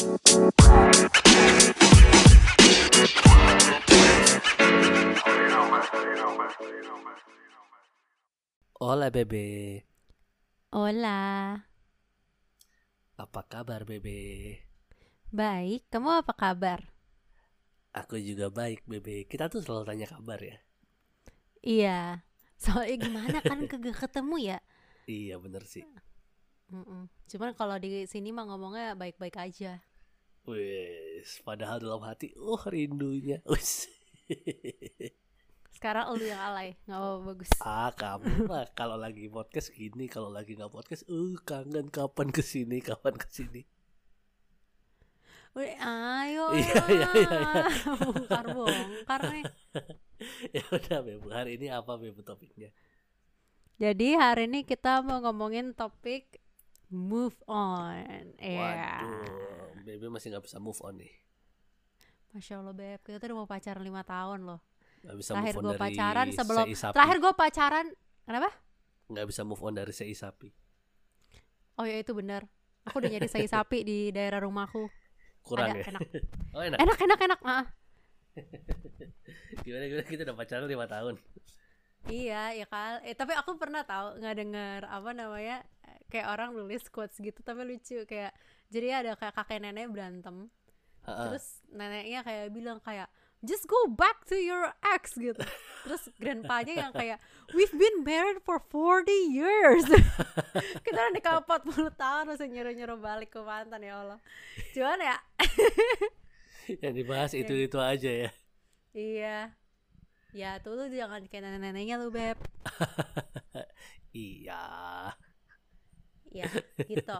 Hola bebe, Hola, apa kabar bebe? baik. Kamu apa kabar? Aku juga baik bebe. Kita tuh selalu tanya kabar ya. Iya, soalnya gimana kan kagak ketemu ya? Iya bener sih. Mm-mm. Cuman kalau di sini mah ngomongnya baik-baik aja. Wes, padahal dalam hati, oh rindunya. Wes. Sekarang lu yang alay, nggak apa bagus. ah kamu mah kalau lagi podcast gini, kalau lagi nggak podcast, uh kangen kapan ke sini, kapan ke sini. Udah, ayo Iya, iya, iya, iya. lah. bongkar bongkar nih. ya udah bebe, hari ini apa bebe topiknya? Jadi hari ini kita mau ngomongin topik move on. Iya. Waduh, bebe masih nggak bisa move on nih. Masya Allah beb, kita tuh udah mau pacaran lima tahun loh. Nggak bisa Terakhir move on gue dari pacaran sebelum terakhir gue pacaran, kenapa? nggak bisa move on dari sei sapi. Oh ya itu benar. Aku udah nyari sei sapi di daerah rumahku. Kurang Ada, ya? enak. Oh enak. Enak enak enak. Ah. Gimana gimana kita udah pacaran lima tahun. Iya, ya kan. Eh, tapi aku pernah tahu nggak dengar apa namanya kayak orang nulis quotes gitu, tapi lucu kayak jadi ada kayak kakek nenek berantem, Ha-ha. terus neneknya kayak bilang kayak just go back to your ex gitu. Terus grandpanya yang kayak we've been married for 40 years. Kita udah nikah 40 tahun masih nyuruh-nyuruh balik ke mantan ya Allah. Cuman ya Yang dibahas itu itu aja ya. iya. Ya tuh lu jangan kayak nenek-neneknya lu beb. iya. Ya, gitu.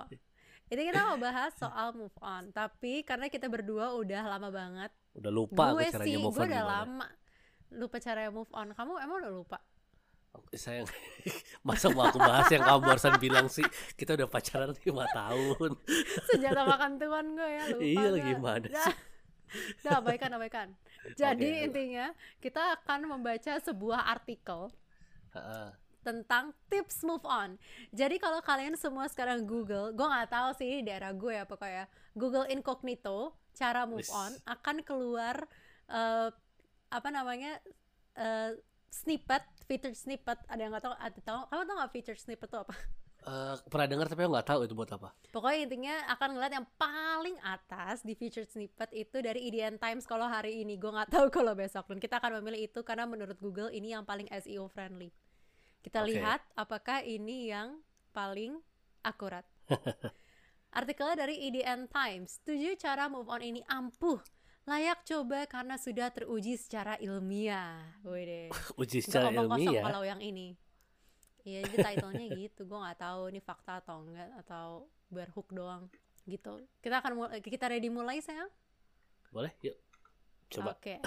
Ini kita mau bahas soal move on, tapi karena kita berdua udah lama banget. Udah lupa gue caranya sih, move gue on udah gimana. lama lupa cara move on. Kamu emang udah lupa? Saya masa mau aku bahas yang kamu barusan bilang sih kita udah pacaran lima tahun. Senjata makan tuan gue ya, lupa. Iya, gue. gimana Dah, sih? dah abaikan, abaikan. Jadi Oke. intinya kita akan membaca sebuah artikel Ha-ha. tentang tips move on. Jadi kalau kalian semua sekarang Google, gue nggak tahu sih daerah gue ya pokoknya Google Incognito cara move on akan keluar eh, apa namanya eh, snippet, featured snippet. Ada yang nggak tahu? Ada tahu? Kamu tahu nggak featured snippet itu apa? Eh, pernah dengar tapi aku nggak tahu itu buat apa. Pokoknya intinya akan ngeliat yang paling atas di featured snippet itu dari IDN Times kalau hari ini. Gue nggak tahu kalau besok. Dan kita akan memilih itu karena menurut Google ini yang paling SEO friendly. Kita Oke. lihat apakah ini yang paling akurat. Artikelnya dari IDN Times. Tujuh cara move on ini ampuh. Layak coba karena sudah teruji secara ilmiah. Wede. Uji Nggak secara kosong ilmiah. kalau yang ini. Iya, jadi titlenya gitu. Gue nggak tahu ini fakta atau enggak atau berhook doang gitu. Kita akan mulai, kita ready mulai sayang? Boleh? Yuk. Coba. Oke.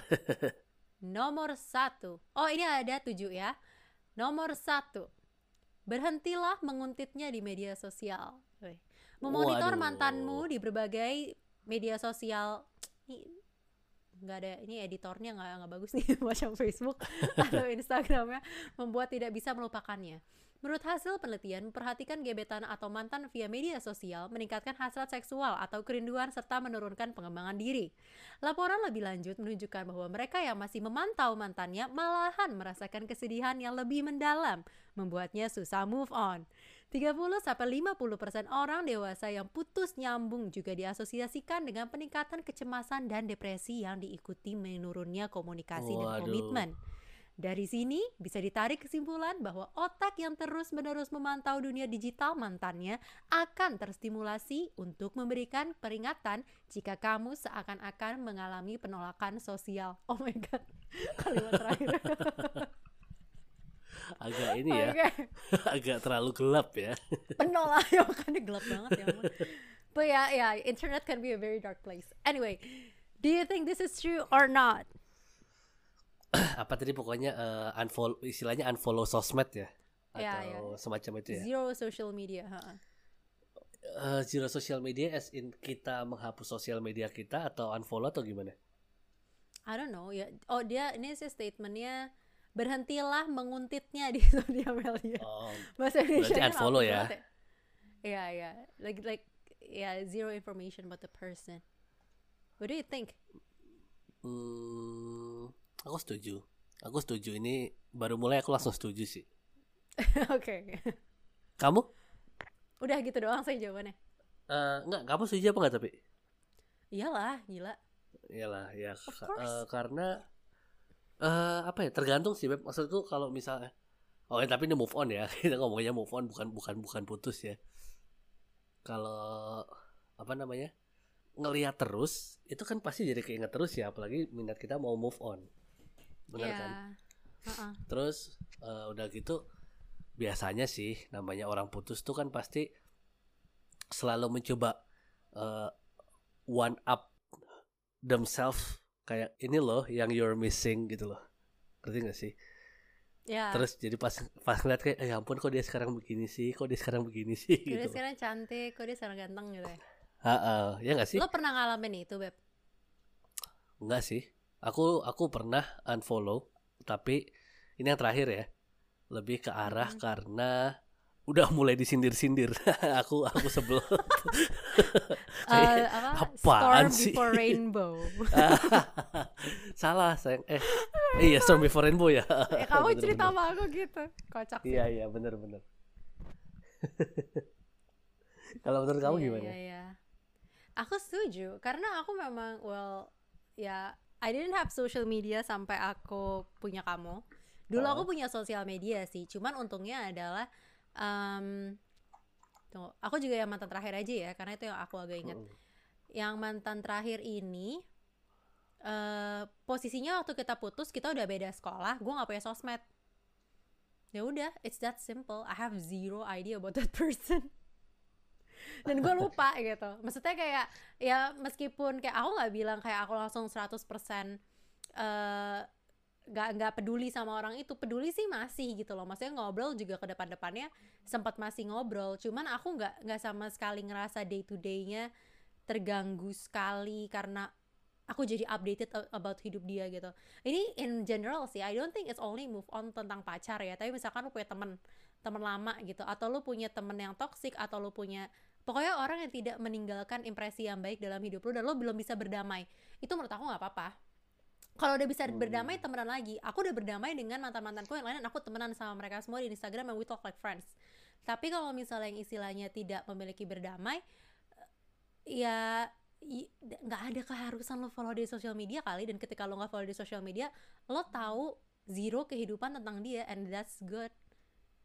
Nomor satu. Oh ini ada tujuh ya. Nomor satu. Berhentilah menguntitnya di media sosial. Memonitor Waduh. mantanmu di berbagai media sosial. Ini nggak ada ini editornya nggak nggak bagus nih macam Facebook atau Instagramnya membuat tidak bisa melupakannya. Menurut hasil penelitian, memperhatikan gebetan atau mantan via media sosial meningkatkan hasrat seksual atau kerinduan serta menurunkan pengembangan diri. Laporan lebih lanjut menunjukkan bahwa mereka yang masih memantau mantannya malahan merasakan kesedihan yang lebih mendalam, membuatnya susah move on. 30-50% orang dewasa yang putus nyambung juga diasosiasikan dengan peningkatan kecemasan dan depresi yang diikuti menurunnya komunikasi dan Waduh. komitmen. Dari sini bisa ditarik kesimpulan bahwa otak yang terus-menerus memantau dunia digital mantannya akan terstimulasi untuk memberikan peringatan jika kamu seakan-akan mengalami penolakan sosial. Oh my god, kalimat terakhir. Agak ini ya, Oke, agak terlalu gelap ya. penolak ya makanya gelap banget ya. But yeah, yeah, internet can be a very dark place. Anyway, do you think this is true or not? Apa tadi pokoknya eh, unfollow istilahnya unfollow sosmed ya? Ya, Atau ya. semacam itu ya. Zero social media. ha. Eh, zero social media as in kita menghapus sosial media kita atau unfollow atau gimana? I don't know ya. Oh dia ini sih statementnya berhentilah menguntitnya di sosial media. Oh, Bahasa Indonesia unfollow ya? Iya iya. Like like ya zero information about the person. What do you think? Hmm, aku setuju. Aku setuju. Ini baru mulai aku langsung setuju sih. Oke. Kamu? Udah gitu doang saya jawabannya. Eh, enggak, kamu setuju apa enggak tapi? Iyalah, gila. Iyalah, ya eh, karena eh apa ya? Tergantung sih, Beb. Maksudku kalau misalnya Oh, ya, tapi ini move on ya. Kita ngomongnya move on bukan bukan bukan putus ya. Kalau apa namanya? ngelihat terus itu kan pasti jadi keinget terus ya apalagi minat kita mau move on benar Iya. kan Heeh. terus eh, udah gitu biasanya sih namanya orang putus tuh kan pasti selalu mencoba eh, one up themselves kayak ini loh yang you're missing gitu loh ngerti gak sih Ya. terus jadi pas pas ngeliat kayak eh ya ampun kok dia sekarang begini sih kok dia sekarang begini sih Kok dia gitu sekarang cantik, kok dia sekarang ganteng gitu ya. Heeh, ya gak sih Lo pernah ngalamin itu, Beb? Enggak sih. Aku aku pernah unfollow, tapi ini yang terakhir ya. Lebih ke arah Mhm. karena udah mulai disindir-sindir. aku aku sebel. Eh, apa? apaan Storm sih? before rainbow. Salah, sayang. Eh, iya Storm Before Rainbow ya. eh, kamu Bener, cerita bener. sama aku gitu. Kocak sih. Iya, iya, bener bener. Kalau menurut kamu Iya, gimana? Iya, iya. Aku setuju karena aku memang well ya I didn't have social media sampai aku punya kamu. Dulu Ah. aku punya sosial media sih, cuman untungnya adalah em tunggu, aku juga yang mantan terakhir aja ya karena itu yang aku agak ingat. Mm-mm. Yang mantan terakhir ini eh posisinya waktu kita putus kita udah beda sekolah, gue nggak punya sosmed. Ya udah, it's that simple. I have zero idea about that person dan gue lupa gitu maksudnya kayak ya meskipun kayak aku nggak bilang kayak aku langsung 100% eh nggak nggak peduli sama orang itu peduli sih masih gitu loh. Maksudnya ngobrol juga ke depan-depannya sempat masih ngobrol. Cuman aku nggak nggak sama sekali ngerasa day to day-nya terganggu sekali karena aku jadi updated about hidup dia gitu. Ini in general sih I don't think it's only move on tentang pacar ya. Tapi misalkan lu punya temen temen lama gitu atau lu punya temen yang toxic atau lu punya pokoknya orang yang tidak meninggalkan impresi yang baik dalam hidup lu dan lu belum bisa berdamai. Itu menurut aku nggak apa-apa kalau udah bisa Hmm. berdamai temenan lagi. Aku udah berdamai dengan mantan mantanku yang lain dan aku temenan sama mereka semua di Instagram and we talk like friends. Tapi kalau misalnya yang istilahnya tidak memiliki berdamai eh, ya nggak ada keharusan lo follow di sosial media kali. Dan ketika lo nggak follow di sosial media lo tahu zero kehidupan tentang dia and that's good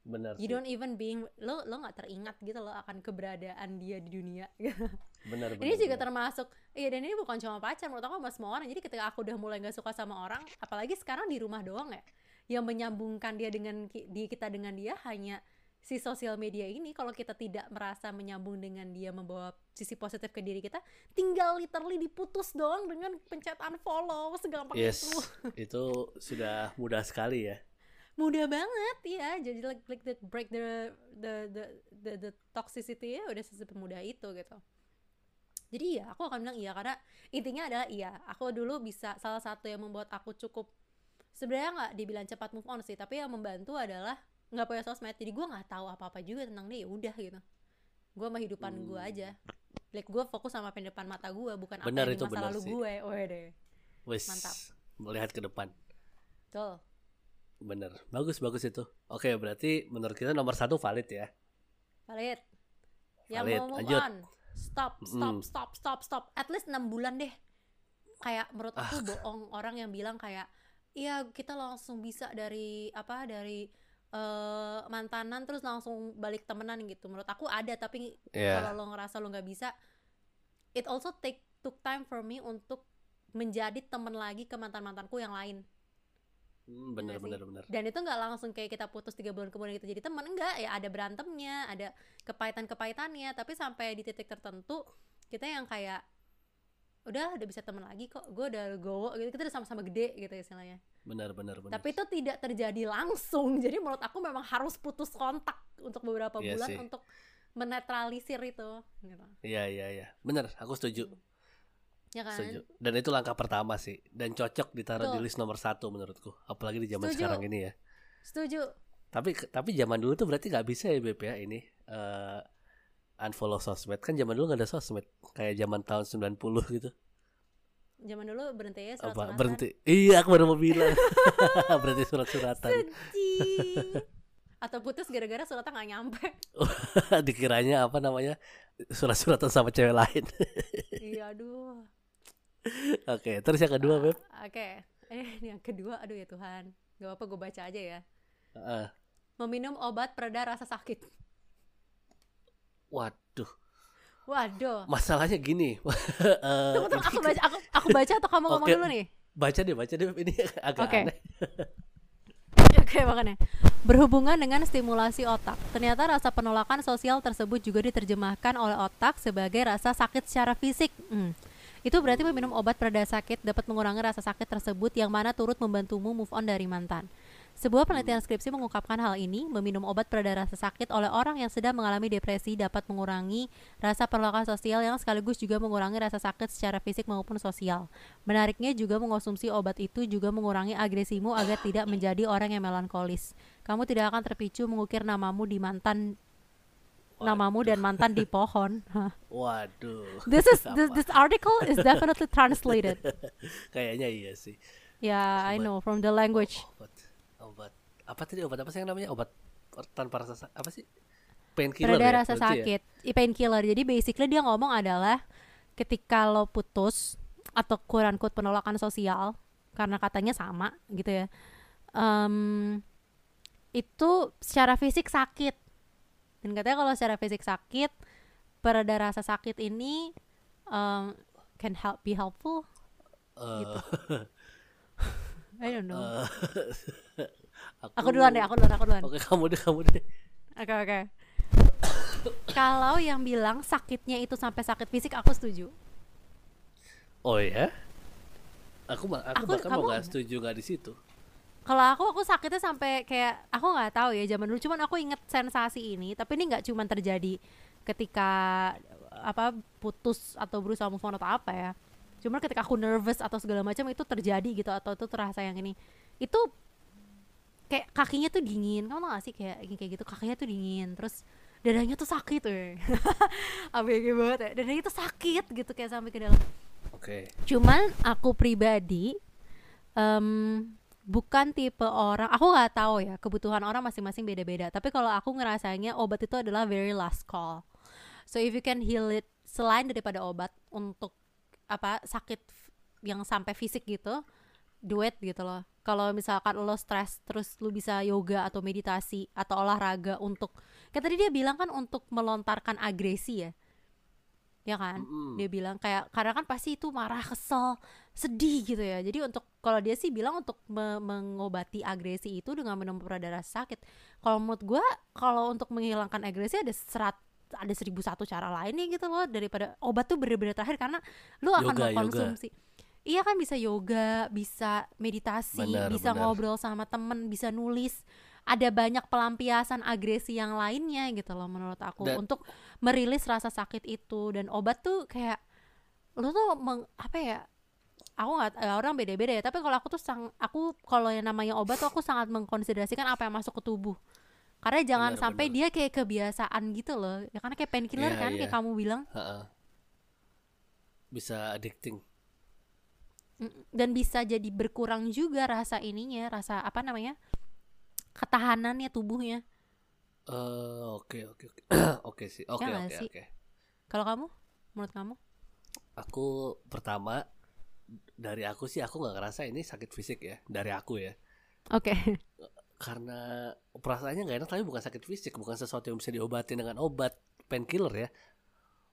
Bener you sih. don't even being lo lo nggak teringat gitu lo akan keberadaan dia di dunia gitu. Bener, ini bener, juga bener. termasuk iya dan ini bukan cuma pacar menurut aku sama semua orang jadi ketika aku udah mulai nggak suka sama orang apalagi sekarang di rumah doang ya yang menyambungkan dia dengan di kita dengan dia hanya si sosial media ini kalau kita tidak merasa menyambung dengan dia membawa sisi positif ke diri kita tinggal literally diputus doang dengan pencet unfollow segampang Yes, itu itu sudah mudah sekali ya. Mudah banget ya jadi like, like the break the the the the, the toxicity ya udah semudah itu gitu jadi ya aku akan bilang iya karena intinya adalah iya aku dulu bisa salah satu yang membuat aku cukup sebenarnya nggak dibilang cepat move on sih tapi yang membantu adalah nggak punya sosmed jadi gue nggak tahu apa apa juga tentang dia ya udah gitu gue sama hidupan gue Hmm. aja like gue fokus sama apa yang depan mata gue bukan Benar apa yang di itu, masa lalu sih. gue Wede. Wis, Mantap. melihat ke depan. betul Bener, bagus bagus itu. Oke, berarti menurut kita nomor satu valid ya. Valid. Yang Valid, mau move lanjut. on. Stop, stop, Mm. stop, stop, stop. At least 6 bulan deh. Kayak menurut aku Ah. bohong orang yang bilang kayak iya kita langsung bisa dari apa dari eh, mantanan terus langsung balik temenan gitu. Menurut aku ada tapi Iya. kalau lo ngerasa lo nggak bisa it also take took time for me untuk menjadi temen lagi ke mantan-mantanku yang lain. Hmm, bener bener bener. Dan itu nggak langsung kayak kita putus tiga bulan kemudian kita jadi teman enggak ya ada berantemnya, ada kepahitan-kepahitannya, tapi sampai di titik tertentu kita yang kayak udah udah bisa teman lagi kok, gue udah gowo gitu, kita udah sama-sama gede gitu istilahnya. Bener bener bener. Tapi itu tidak terjadi langsung, jadi menurut aku memang harus putus kontak untuk beberapa Iya bulan sih. untuk menetralisir itu, gitu. Iya iya iya. Bener, aku setuju. Ya kan? Setuju. Dan itu langkah pertama sih. Dan cocok ditaruh di Betul. list nomor satu menurutku. Apalagi di zaman Setuju. sekarang ini ya. Setuju. Tapi tapi zaman dulu tuh berarti nggak bisa ya Beb ya ini. eh unfollow sosmed kan zaman dulu nggak ada sosmed kayak zaman tahun 90 gitu Zaman dulu berhenti ya apa surat-suratan. berhenti iya aku baru mau bilang berhenti surat-suratan Sedih. Atau putus gara-gara suratnya nggak nyampe. dikiranya apa namanya surat-suratan sama cewek lain iya, aduh. Oke terus yang kedua beb Oke. Eh, yang kedua, aduh ya Tuhan. Gak apa-apa gue baca aja ya. Heeh. Meminum obat pereda rasa sakit. waduh Waduh. masalahnya gini Eh, Tunggu, tunggu, aku baca, aku, aku baca atau kamu ngomong Oke. dulu nih? baca deh baca deh ini agak Oke. aneh Oke makanya Berhubungan dengan stimulasi otak Ternyata rasa penolakan sosial tersebut juga diterjemahkan oleh otak sebagai rasa sakit secara fisik Hmm. Itu berarti meminum obat pereda sakit dapat mengurangi rasa sakit tersebut yang mana turut membantumu move on dari mantan sebuah penelitian skripsi mengungkapkan hal ini, meminum obat pereda rasa sakit oleh orang yang sedang mengalami depresi dapat mengurangi rasa penolakan sosial yang sekaligus juga mengurangi rasa sakit secara fisik maupun sosial. Menariknya juga mengonsumsi obat itu juga mengurangi agresimu agar tidak menjadi orang yang melankolis. Kamu tidak akan terpicu mengukir namamu di mantan namamu dan mantan di pohon. Waduh this is this, this article is definitely translated. kayaknya iya sih Yeah, I know from the language. obat obat apa tadi obat apa sih yang namanya obat tanpa rasa sa- apa sih painkiller Pereda ya rasa ya? sakit, i- painkiller. Jadi basically dia ngomong adalah ketika lo putus atau kurang kut penolakan sosial karena katanya sama gitu ya. em, itu secara fisik sakit. Dan katanya kalau secara fisik sakit, pereda rasa sakit ini em, can help be helpful. Eh, gitu. I don't know. eh, aku duluan deh, aku duluan, aku duluan. oke kamu deh kamu deh Oke oke. Kalau yang bilang sakitnya itu sampai sakit fisik, aku setuju. oh ya aku aku, Aku- bahkan mau kamu nggak nggak? setuju nggak di situ Kalau aku aku sakitnya sampai kayak aku nggak tahu ya zaman dulu, cuman aku inget sensasi ini. Tapi ini nggak cuman terjadi ketika apa putus atau berusaha move on atau apa ya. Cuman ketika aku nervous atau segala macam itu terjadi gitu atau itu terasa yang ini. Itu kayak kakinya tuh dingin. Kamu tau gak sih kayak kayak gitu kakinya tuh dingin. Terus dadanya tuh sakit, weh. ABG banget ya. Dadanya tuh sakit gitu kayak sampai ke dalam. oke Cuman aku pribadi em, bukan tipe orang, aku nggak tahu ya kebutuhan orang masing-masing beda-beda. Tapi kalau aku ngerasanya obat itu adalah very last call. So if you can heal it selain daripada obat untuk apa sakit yang sampai fisik gitu, do it gitu loh. Kalau misalkan lo stres terus lu bisa yoga atau meditasi atau olahraga untuk kayak tadi dia bilang kan untuk melontarkan agresi ya. Ya kan? Mm-mm. dia bilang kayak karena kan pasti itu marah kesel sedih gitu ya. Jadi untuk kalau dia sih bilang untuk me- mengobati agresi itu dengan minum pereda rasa sakit. Kalau menurut gua kalau untuk menghilangkan agresi ada serat ada seribu satu cara lainnya gitu loh daripada obat tuh bener-bener terakhir. Karena lu akan Yoga, mengkonsumsi. Iya kan bisa yoga bisa meditasi Benar, bisa benar. ngobrol sama temen bisa nulis. Ada banyak pelampiasan agresi yang lainnya gitu loh menurut aku. Dan- untuk merilis rasa sakit itu dan obat tuh kayak lu tuh meng, apa ya aku nggak eh, orang beda-beda ya tapi kalau aku tuh sang aku kalau yang namanya obat tuh aku sangat mengkonsiderasikan apa yang masuk ke tubuh karena jangan Benar, sampai benar. dia kayak kebiasaan gitu loh ya karena kayak painkiller Iya, kan iya. kayak kamu bilang Ha-ha. bisa addicting Mm, dan bisa jadi berkurang juga rasa ininya rasa apa namanya ketahanannya tubuhnya oke oke oke. Oke sih oke Ya oke oke. Kalau kamu? Menurut kamu? Aku pertama dari aku sih aku nggak ngerasa ini sakit fisik ya dari aku ya. Oke. Karena perasaannya nggak enak tapi bukan sakit fisik bukan sesuatu yang bisa diobati dengan obat painkiller ya.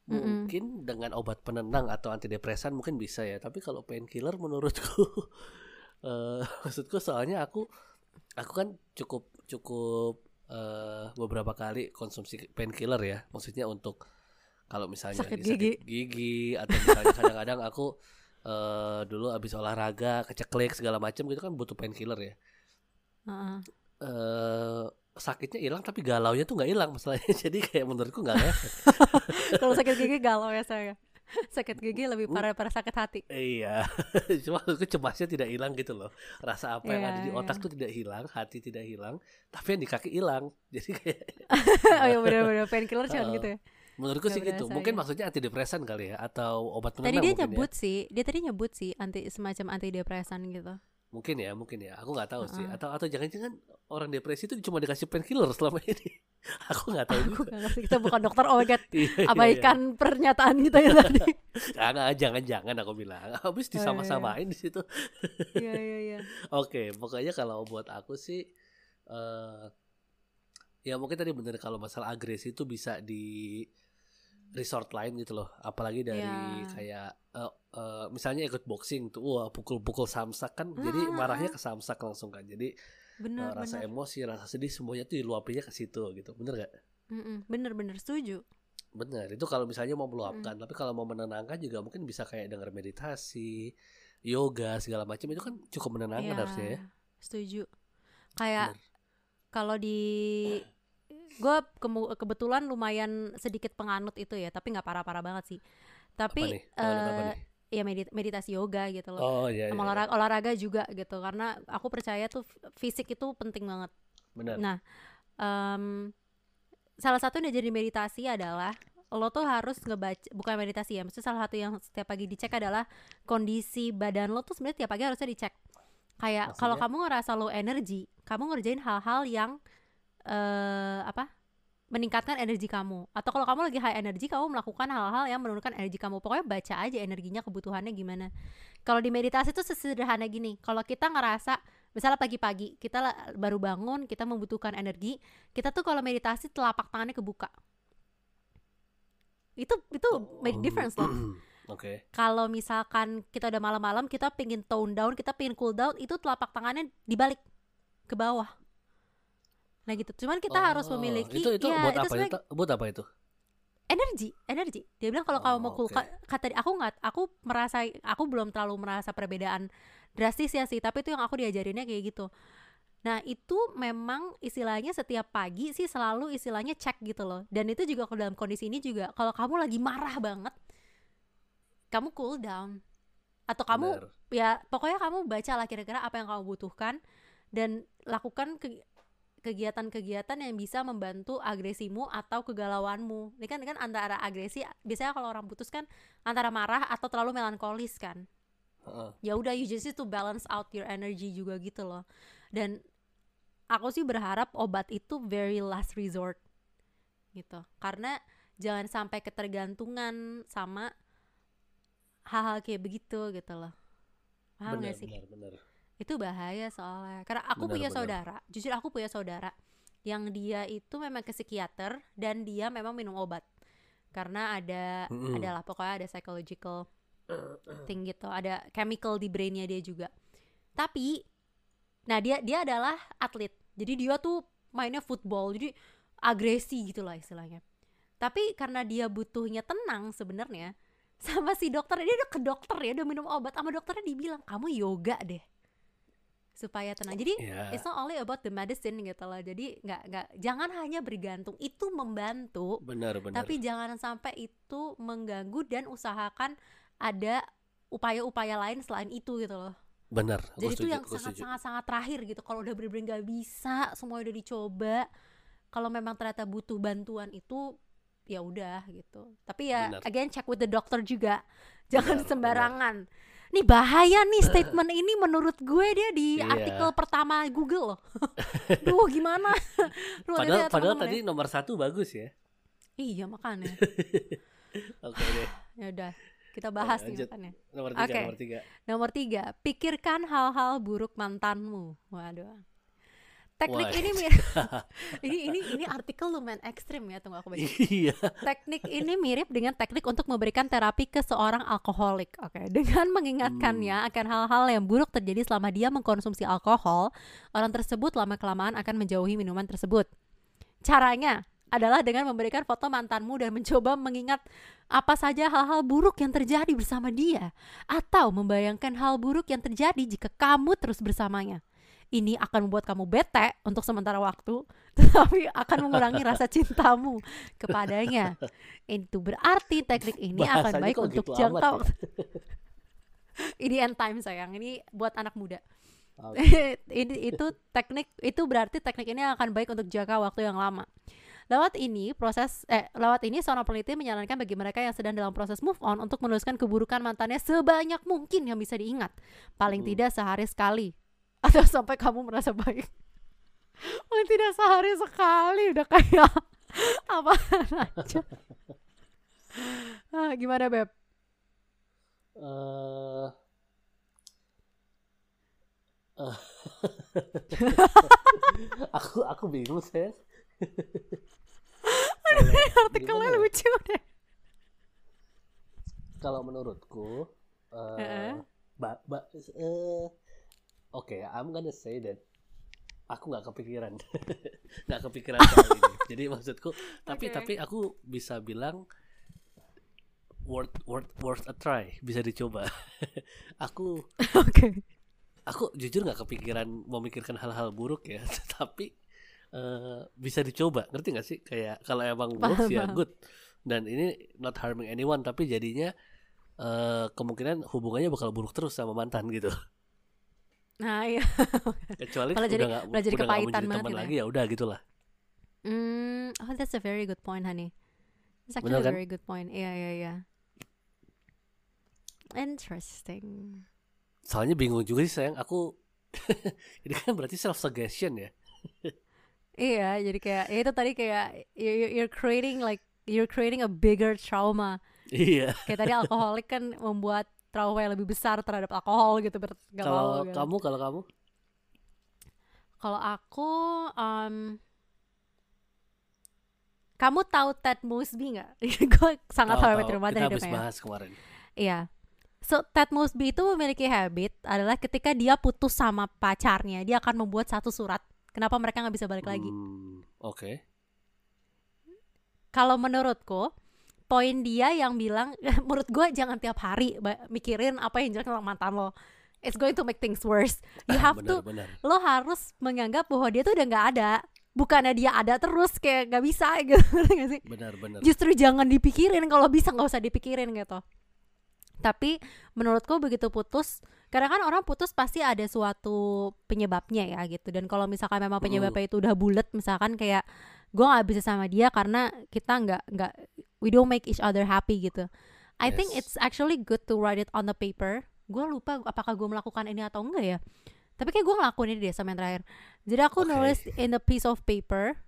Mungkin dengan obat penenang atau antidepresan mungkin bisa ya tapi kalau painkiller menurutku eh maksudku soalnya aku aku kan cukup cukup eh, beberapa kali konsumsi painkiller ya. Maksudnya untuk kalau misalnya Sakit gigi. gigi atau misalnya kadang-kadang aku eh, dulu habis olahraga keceklik segala macam gitu kan butuh painkiller ya. Heeh. eh sakitnya hilang tapi galaunya tuh nggak hilang masalahnya. Jadi kayak menurutku nggak ngefek kalau sakit gigi galau ya saya sakit gigi lebih parah parah sakit hati iya cuma cemasnya tidak hilang gitu loh rasa apa yang Iya, ada di iya. otak tuh tidak hilang hati tidak hilang tapi yang di kaki hilang jadi kayak oh iya bener-bener painkiller cuman gitu ya Menurutku sih gitu. Mungkin ya. maksudnya antidepresan kali ya atau obat Tadi penenang dia mungkin nyebut sih, dia tadi nyebut sih anti semacam antidepresan gitu. ya. Mungkin ya, mungkin ya. Aku nggak tahu sih. Heeh. Atau atau jangan-jangan orang depresi itu cuma dikasih painkiller selama ini. Aku nggak tahu Aku juga. gak ngerti, kita bukan dokter oh my god. Iya, iya, iya. Abaikan pernyataan kita ya tadi. Jangan, jangan-jangan aku bilang. Habis disama-samain di situ. Iya iya iya. Oke, pokoknya kalau buat aku sih eh ya mungkin tadi bener kalau masalah agresi itu bisa di resort lain gitu loh. Apalagi dari Ya. kayak eh, eh, misalnya ikut boxing tuh, wah pukul-pukul samsak kan, jadi Ah, ah, marahnya ke samsak langsung kan. Jadi Bener rasa bener. emosi, rasa sedih semuanya tuh diluapinnya ke situ gitu. Bener gak? Mm-mm, bener bener setuju. Bener. Itu kalau misalnya mau meluapkan, tapi kalau mau menenangkan juga mungkin bisa kayak denger meditasi, yoga segala macam itu kan cukup menenangkan Iya, harusnya ya. Setuju. Kayak kalau di gue kebetulan lumayan sedikit penganut itu ya, tapi nggak parah-parah banget sih. Apa Tapi apa eh, nih? Ya medit- meditasi yoga gitu loh. Oh iya, Sama iya, iya. olahraga, olahraga juga gitu karena aku percaya tuh fisik itu penting banget. Benar. Nah, em, salah satu yang jadi meditasi adalah lo tuh harus ngebaca bukan meditasi ya, maksudnya salah satu yang setiap pagi dicek adalah kondisi badan lo tuh sebenarnya tiap pagi harusnya dicek. Kayak kalau kamu ngerasa low energy, kamu ngerjain hal-hal yang eh apa? Meningkatkan energi kamu. Atau kalau kamu lagi high energy, kamu melakukan hal-hal yang menurunkan energi kamu. Pokoknya baca aja energinya, kebutuhannya gimana. Kalau di meditasi tuh sesederhana gini. Kalau kita ngerasa misalnya pagi-pagi kita baru bangun, kita membutuhkan energi, kita tuh kalau meditasi telapak tangannya kebuka. Itu itu make difference loh. Oke. Kalau misalkan kita udah malam-malam, kita pingin tone down, kita pingin cool down, itu telapak tangannya dibalik ke bawah. Nah gitu. Cuman kita harus Oh, memiliki itu itu ya, buat itu apa itu? Buat apa itu? energi energi dia bilang kalau kamu mau Oh, cool oke. ka- kata aku nggak aku merasa aku belum terlalu merasa perbedaan drastis ya sih tapi itu yang aku diajarinnya kayak gitu nah itu memang istilahnya setiap pagi sih selalu istilahnya cek gitu loh dan itu juga kalau dalam kondisi ini juga kalau kamu lagi marah banget kamu cool down atau kamu Benar. ya pokoknya kamu baca lah kira-kira apa yang kamu butuhkan dan lakukan ke- kegiatan-kegiatan yang bisa membantu agresimu atau kegalauanmu. Ini kan ini kan antara agresi biasanya kalau orang putus kan antara marah atau terlalu melankolis kan. Ya udah you just need to balance out your energy juga gitu loh. Dan aku sih berharap obat itu very last resort gitu. Karena jangan sampai ketergantungan sama hal-hal kayak begitu gitu loh. Paham Benar, gak sih? benar, benar. Itu bahaya soalnya. Karena aku Benar, punya benar. saudara jujur aku punya saudara yang dia itu memang ke psikiater dan dia memang minum obat. Karena ada Mm-mm. adalah pokoknya ada psychological thing gitu ada chemical di brainnya dia juga. Tapi nah dia dia adalah atlet. Jadi dia tuh mainnya football jadi agresi gitu lah istilahnya. Tapi karena dia butuhnya tenang sebenarnya sama si dokter dia udah ke dokter ya udah minum obat sama dokternya dibilang kamu yoga deh supaya tenang jadi Ya. it's not only about the medicine gitu loh jadi nggak nggak jangan hanya bergantung itu membantu Benar, benar. tapi jangan sampai itu mengganggu dan usahakan ada upaya-upaya lain selain itu gitu loh benar. Jadi itu yang sangat setuju. sangat sangat terakhir gitu kalau udah bener-bener nggak bisa semua udah dicoba kalau memang ternyata butuh bantuan itu ya udah gitu tapi ya Benar. again check with the doctor juga jangan Benar, sembarangan nih bahaya nih statement ini menurut gue dia di Iya. artikel pertama Google loh duh gimana Duh, Padahal, ya, padahal tadi nomor satu bagus ya. ya. iya makanya Oke deh. ya udah kita bahas nih makanya Nomor tiga, Oke. nomor tiga. Nomor tiga, pikirkan hal-hal buruk mantanmu. Waduh. Teknik Wah. ini mirip, ini ini ini artikel lumayan ekstrim ya tunggu aku baca. Iya. Teknik ini mirip dengan teknik untuk memberikan terapi ke seorang alkoholik. Oke, dengan mengingatkannya Hmm. akan hal-hal yang buruk terjadi selama dia mengkonsumsi alkohol, orang tersebut lama kelamaan akan menjauhi minuman tersebut. Caranya adalah dengan memberikan foto mantanmu dan mencoba mengingat apa saja hal-hal buruk yang terjadi bersama dia atau membayangkan hal buruk yang terjadi jika kamu terus bersamanya. Ini akan membuat kamu bete untuk sementara waktu, tetapi akan mengurangi rasa cintamu kepadanya. Itu berarti teknik ini akan Bahasanya baik kok untuk gitu jangka amat ya? waktu. ini end time sayang, ini buat anak muda. Oke. ini itu teknik itu berarti teknik ini akan baik untuk jangka waktu yang lama. Lewat ini proses eh lewat ini seorang peneliti menyarankan bagi mereka yang sedang dalam proses move on untuk menuliskan keburukan mantannya sebanyak mungkin yang bisa diingat. Paling Hmm. tidak sehari sekali atau sampai kamu merasa baik. Paling tidak sehari sekali udah kayak apa aja. Ah, gimana beb? Eh, eh, aku aku bingung saya. Artikelnya Gimana ya? lucu deh. Kalau menurutku, eh, Heeh. ba- ba- eh, oke, I'm gonna say that aku nggak kepikiran, nggak kepikiran soal ini. Jadi maksudku, tapi Oke. tapi aku bisa bilang worth worth worth a try, bisa dicoba. aku Oke. aku jujur nggak kepikiran memikirkan hal-hal buruk ya, tapi eh, bisa dicoba, ngerti nggak sih? Kayak kalau emang works ya good, dan ini not harming anyone, tapi jadinya eh, kemungkinan hubungannya bakal buruk terus sama mantan gitu. Nah, iya. Kecuali Malah udah jadi- malah jadi udah mau kepahitan jadi banget gitu lagi ya udah gitulah. Hmm, oh that's a very good point, honey. That's actually Bener a kan? very good point. Iya, iya, iya. Interesting. Soalnya bingung juga sih sayang, aku ini kan berarti self suggestion ya. Iya, jadi kayak ya itu tadi kayak you- you're creating like you're creating a bigger trauma. Iya. Kayak tadi alkoholik kan membuat trauma yang lebih besar terhadap alkohol gitu, ber- mau Kalau gitu. kamu kalau kamu Kalau aku, um, kamu tahu Ted Mosby nggak? Gue sangat tahu tahu rumah kita habis hidupnya. bahas kemarin. Iya. So Ted Mosby itu memiliki habit adalah ketika dia putus sama pacarnya, dia akan membuat satu surat. Kenapa mereka nggak bisa balik lagi? Hmm, Oke. Kalau menurutku, poin dia yang bilang, menurut gue jangan tiap hari mikirin apa yang jelek tentang mantan lo. It's going to make things worse. You have to, benar, benar. lo harus menganggap bahwa dia tuh udah nggak ada. Bukannya dia ada terus kayak nggak bisa gitu, nggak sih? Benar, benar. justru jangan dipikirin kalau bisa nggak usah dipikirin gitu tapi menurutku begitu putus karena kan orang putus pasti ada suatu penyebabnya ya gitu dan kalau misalkan memang penyebabnya itu udah bulat misalkan kayak gue nggak bisa sama dia karena kita nggak nggak we don't make each other happy gitu I think Yes. it's actually good to write it on the paper gue lupa apakah gue melakukan ini atau enggak ya tapi kayak gue ngelakuin ini deh sama yang terakhir jadi aku Oke. nulis in a piece of paper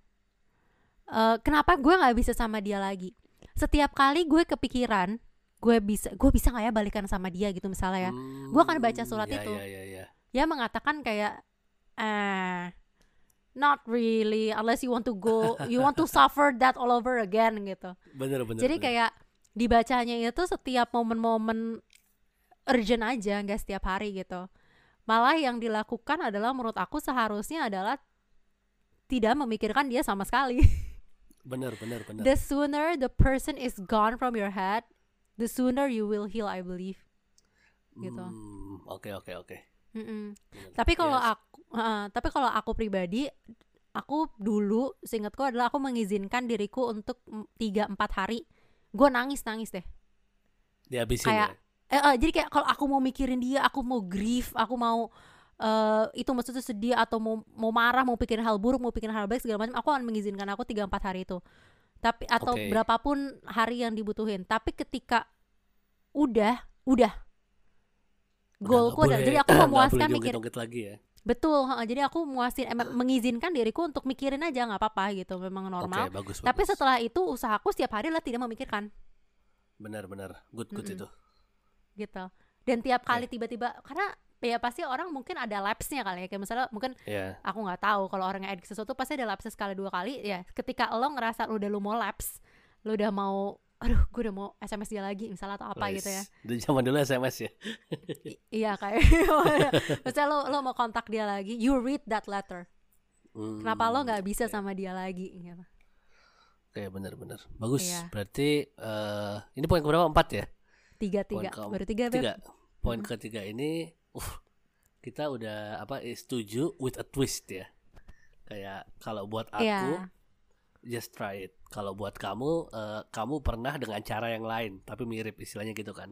eh, kenapa gue nggak bisa sama dia lagi setiap kali gue kepikiran gue bisa gue bisa nggak ya balikan sama dia gitu misalnya ya Gua akan baca surat Hmm, ya, itu. Ya, ya, ya. ya mengatakan kayak eh not really unless you want to go you want to suffer that all over again gitu Benar, benar. jadi benar. kayak dibacanya itu setiap momen-momen urgent aja nggak setiap hari gitu malah yang dilakukan adalah menurut aku seharusnya adalah tidak memikirkan dia sama sekali benar, benar, benar. the sooner the person is gone from your head the sooner you will heal I believe gitu. Hmm, Oke, oke, oke. Mm-mm. Tapi kalau Yes. aku uh, tapi kalau aku pribadi aku dulu seingatku adalah aku mengizinkan diriku untuk tiga empat hari gue nangis nangis deh dihabisin kayak- ya. eh, eh, jadi kayak kalau aku mau mikirin dia aku mau grief aku mau eh itu maksudnya sedih atau mau mau marah mau pikirin hal buruk mau pikirin hal baik segala macam aku akan mengizinkan aku tiga empat hari itu tapi atau Oke. berapapun hari yang dibutuhin tapi ketika udah Udah goalku adalah jadi aku memuaskan mikir lagi ya. betul jadi aku muasin emang mengizinkan diriku untuk mikirin aja nggak apa-apa gitu memang normal Oke, bagus, tapi bagus. setelah itu usahaku setiap hari lah tidak memikirkan benar-benar good good Mm-mm. itu. gitu dan tiap kali tiba-tiba karena ya pasti orang mungkin ada lapse-nya kali ya kayak misalnya mungkin Ya. aku nggak tahu kalau orang yang addict sesuatu pasti ada lapse sekali dua kali ya ketika lo ngerasa lo udah lu mau lapse lo udah mau aduh gue udah mau SMS dia lagi misalnya atau apa gitu ya. Dari zaman dulu SMS ya. I- iya kayak misalnya lo lo mau kontak dia lagi you read that letter Hmm, kenapa lo nggak bisa oke. sama dia lagi gitu Oke, benar-benar. Bagus. Iya. Berarti eh ini poin keberapa? Empat ya? tiga tiga ke- baru tiga Beb. Tiga. Poin ketiga ini, uh, kita udah apa? Setuju with a twist ya. Kayak kalau buat aku, Iya. Just try it. Kalau buat kamu, eh, kamu pernah dengan cara yang lain, tapi mirip istilahnya gitu kan?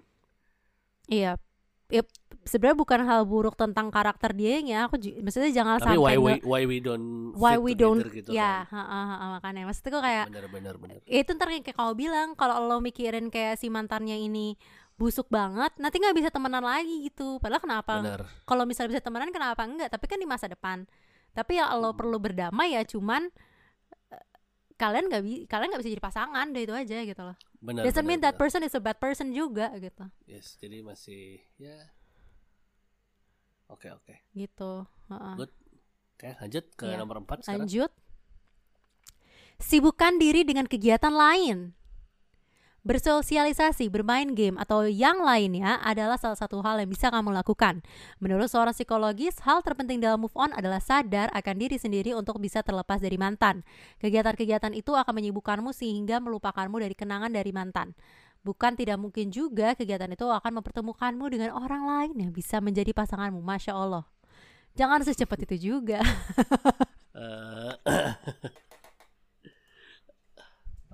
Iya. Yep. sebenarnya bukan hal buruk tentang karakter dia ya aku maksudnya jangan Tapi why sampai we nge- why we don't why we don't gitu ya kan. ha, ha, ha, makanya maksudnya kok kayak Bener bener bener. itu ntar kayak kamu bilang kalau lo mikirin kayak si mantannya ini busuk banget nanti nggak bisa temenan lagi gitu padahal kenapa kalau misalnya bisa temenan kenapa enggak tapi kan di masa depan tapi ya lo Hmm. perlu berdamai ya cuman kalian nggak bi kalian nggak bisa jadi pasangan deh itu aja gitu loh Bener. doesn't bener, mean that bener. person is a bad person juga gitu Yes, jadi masih ya. Oke oke. gitu Heeh. Good. Oke, lanjut ke Iya. nomor 4 sekarang. lanjut sibukkan diri dengan kegiatan lain Bersosialisasi, bermain game, atau yang lainnya adalah salah satu hal yang bisa kamu lakukan. Menurut seorang psikologis, hal terpenting dalam move on adalah sadar akan diri sendiri untuk bisa terlepas dari mantan. Kegiatan-kegiatan itu akan menyibukkanmu sehingga melupakanmu dari kenangan dari mantan. Bukan tidak mungkin juga kegiatan itu akan mempertemukanmu dengan orang lain yang bisa menjadi pasanganmu. Masya Allah. Jangan secepat itu juga. Eh,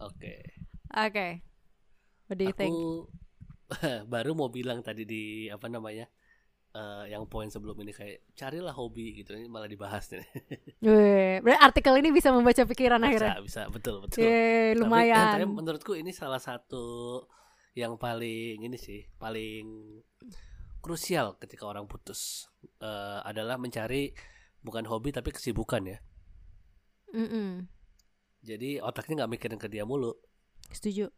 Oke. Oke. What do you think? Aku baru mau bilang tadi di apa namanya? eh, yang poin sebelum ini kayak carilah hobi gitu ini malah dibahas nih. Wih, berarti artikel ini bisa membaca pikiran akhirnya. bisa, bisa, betul, betul. Yeay, Tapi, eh, lumayan. tapi menurutku ini salah satu yang paling ini sih, paling krusial ketika orang putus Eh, adalah mencari bukan hobi tapi kesibukan ya. Mm-mm. Jadi otaknya nggak mikirin ke dia mulu, Setuju.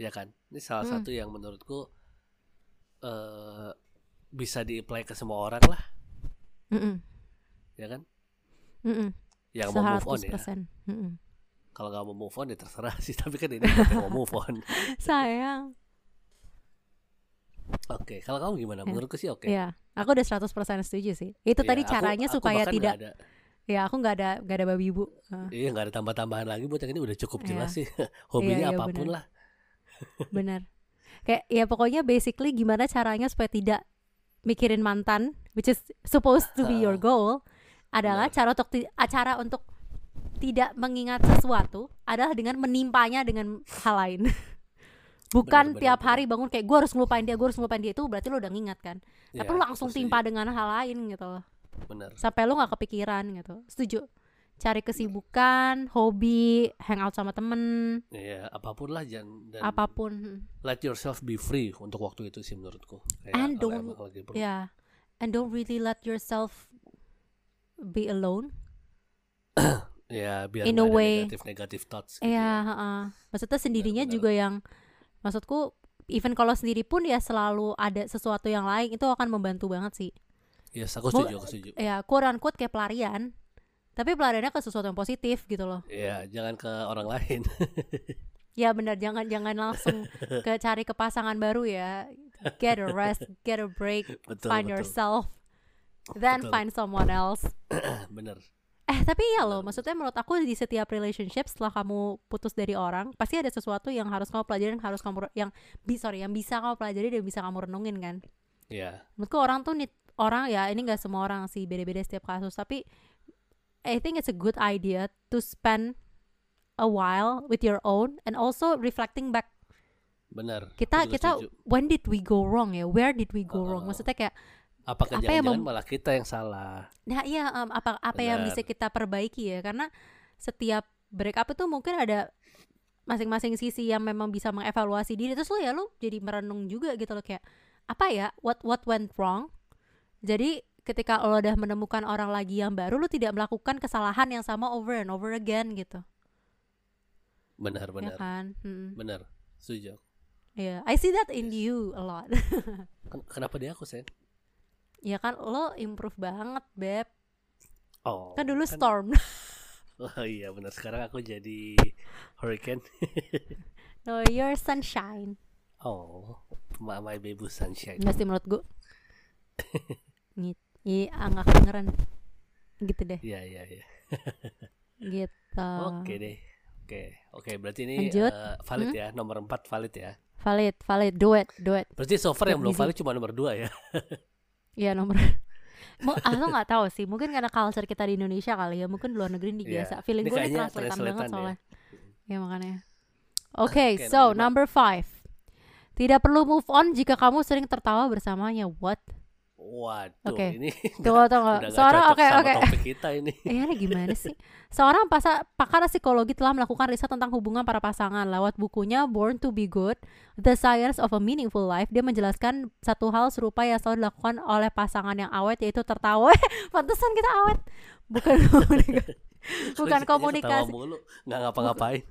Ya kan? Ini salah Hmm. satu yang menurutku eh bisa di-apply ke semua orang lah, Mm-mm. ya kan? Mm-mm. Yang mau move on ya. 100%. Mm-mm. Kalau nggak mau move on ya terserah sih, tapi kan ini mau move on. Sayang. Oke, kalau kamu gimana? Ya. Menurutku sih oke. Iya, aku udah 100% setuju sih. Itu Iya, tadi aku- caranya aku supaya bahkan tidak ada, ya aku nggak ada nggak ada babi ibu. Heeh, Iya nggak ada tambah-tambahan lagi buat yang ini udah cukup Iya. jelas sih hobinya iya, apa pun benar. lah. Benar. Kayak ya pokoknya basically gimana caranya supaya tidak mikirin mantan, which is supposed to be your goal, adalah Benar. cara untuk acara untuk tidak mengingat sesuatu adalah dengan menimpanya dengan hal lain. Bukan benar, tiap hari bangun kayak gue harus ngelupain dia, gue harus ngelupain dia itu berarti lo udah ngingat kan. Tapi Iya, lo langsung timpa dengan hal lain gitu loh. Benar. Sampai lo nggak kepikiran gitu. Setuju. Cari kesibukan, hobi, hangout sama temen, Iya apa pun lah jangan dan apa pun. let yourself be free untuk waktu itu sih menurutku. Kayak And don't-. Ya. And don't really let yourself be alone. Ya biar In a ada way. negatif-negatif thoughts gitu Iya, ya. heeh. Maksudnya sendirinya benar. juga yang maksudku even kalau sendiri pun ya selalu ada sesuatu yang lain itu akan membantu banget sih. Yes, aku setuju, aku setuju. Ya, quote unquote kayak pelarian. Tapi pelariannya ke sesuatu yang positif gitu loh. Iya, jangan ke orang lain. Ya benar jangan jangan langsung ke cari ke pasangan baru ya. Get a rest, get a break, betul, find betul. yourself, then Betul. find someone else. Bener. Eh tapi ya loh, maksudnya menurut aku di setiap relationship setelah kamu putus dari orang, pasti ada sesuatu yang harus kamu pelajarin, harus kamu yang bi sorry, yang bisa kamu pelajari dan bisa kamu renungin kan. Iya, Menurutku orang tuh orang ya ini nggak semua orang sih beda-beda setiap kasus, tapi I think it's a good idea to spend a while with your own and also reflecting back bener. kita kita setuju. when did we go wrong ya where did we go wrong Uh-uh. maksudnya kayak Apakah apa yang jangan-jangan mem- malah kita yang salah? nah iya em, apa apa yang Benar. bisa kita perbaiki ya karena setiap break up itu mungkin ada masing-masing sisi yang memang bisa mengevaluasi diri terus lo ya lo jadi merenung juga gitu loh kayak apa ya what what went wrong jadi ketika lo udah menemukan orang lagi yang baru lo tidak melakukan kesalahan yang sama over and over again gitu Benar, ya benar. kan Hmm. Benar. Setuju. Iya, I see that in you a lot Ken- Kenapa dia aku, Sen? ya kan lo improve banget beb Oh. kan dulu storm Oh iya benar sekarang aku jadi hurricane. no you're sunshine Oh, my, my baby sunshine. Sih menurut gue Gitu Iya nggak kedengeran Gitu deh Iya iya iya. Gitu Oke deh. Oke, oke berarti ini Lanjut. eh, valid Hmm? ya, nomor 4 valid ya. Valid valid Do it Berarti so far yang belum valid cuma nomor 2 ya. Iya nomor Mau, aku nggak tahu sih mungkin karena culture kita di Indonesia kali ya mungkin di luar negeri ini Iya. biasa feeling Ini gue ini translatean banget ya. soalnya ya makanya oke Oke, so nomor lima. number five tidak perlu move on jika kamu sering tertawa bersamanya what Waduh, Oke. ini Tunggu tunggu. Seorang cocok oke sama oke. topik kita ini. Eh, ini gimana sih? Seorang pasa- pakar psikologi telah melakukan riset tentang hubungan para pasangan lewat bukunya Born to be Good: The Science of a Meaningful Life. Dia menjelaskan satu hal serupa yang selalu dilakukan oleh pasangan yang awet yaitu tertawa. Pantesan kita awet. Bukan komunikasi. Bukan komunikasi. mulu, nggak ngapa-ngapain.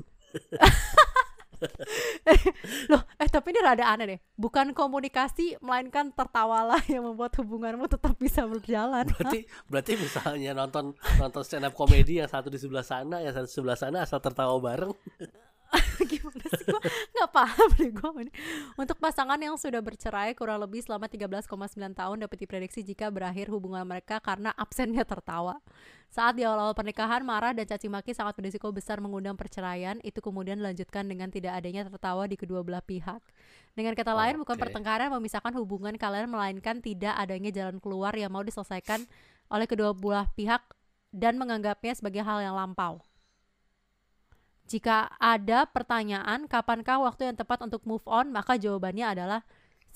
Loh, eh tapi ini rada aneh deh. Bukan komunikasi melainkan tertawalah yang membuat hubunganmu tetap bisa berjalan. Berarti berarti misalnya nonton nonton stand up komedi yang satu di sebelah sana, yang satu di sebelah sana asal tertawa bareng. gimana sih gua? Nggak paham deh gua ini. Untuk pasangan yang sudah bercerai kurang lebih selama 13,9 tahun dapat diprediksi jika berakhir hubungan mereka karena absennya tertawa. Saat di awal-awal pernikahan marah dan caci maki sangat berisiko besar mengundang perceraian. Itu kemudian dilanjutkan dengan tidak adanya tertawa di kedua belah pihak. Dengan kata lain bukan Oke. pertengkaran memisahkan hubungan kalian melainkan tidak adanya jalan keluar yang mau diselesaikan oleh kedua belah pihak dan menganggapnya sebagai hal yang lampau jika ada pertanyaan, kapankah waktu yang tepat untuk move on? Maka jawabannya adalah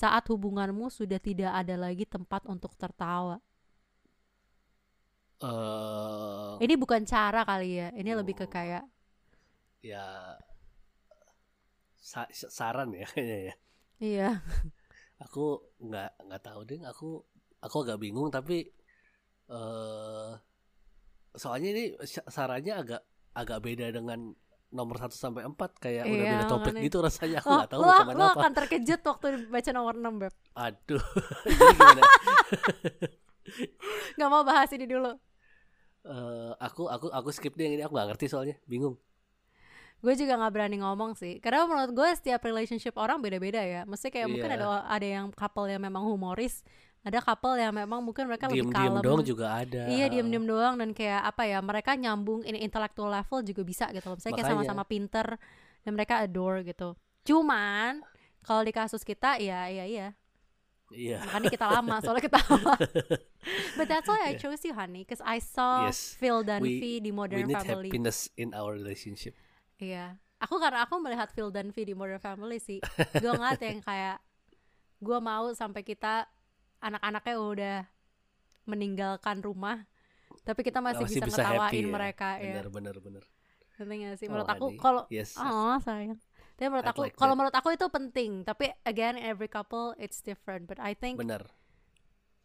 saat hubunganmu sudah tidak ada lagi tempat untuk tertawa. Eh, Ini bukan cara kali ya, ini lebih ke kayak ya sa- saran ya kayaknya ya. iya, Aku nggak nggak tahu deh. Aku aku agak bingung tapi eh soalnya ini sa- sarannya agak agak beda dengan nomor 1 sampai 4 kayak udah Iya, beda topik makanya. gitu rasanya aku nggak tahu lo, mau lo apa. akan terkejut waktu baca nomor 6 Beb. Aduh. Jadi gimana? Gak mau bahas ini dulu. Eh, aku aku aku skip deh yang ini aku nggak ngerti soalnya bingung. Gue juga nggak berani ngomong sih, karena menurut gue setiap relationship orang beda-beda ya. Mesti kayak mungkin Iya. ada ada yang couple yang memang humoris, ada couple yang memang mungkin mereka lebih Diem-diem kalem. doang juga ada. Iya diem-diem doang dan kayak apa ya mereka nyambung in intellectual level juga bisa gitu loh. Misalnya kayak Makanya. sama-sama pinter dan mereka adore gitu. Cuman kalau di kasus kita ya iya iya Iya. makanya kita lama soalnya kita lama. But that's why I Yeah. chose you honey, cause I saw Yes. Phil dan We- V di We Modern need Family. happiness in our relationship. Iya. Aku karena aku melihat Phil dan V di Modern Family sih. gue ngeliat yang kayak gue mau sampai kita anak-anaknya udah meninggalkan rumah tapi kita masih, Masih bisa, bisa ngetawain happy ya. mereka ya. Bener bener bener. Ngerti gak sih? Oh, Menurut aku honey. kalau Yes. oh sayang. Tapi menurut I'd aku like kalau menurut aku itu penting. Tapi again every couple it's different. But I think Bener.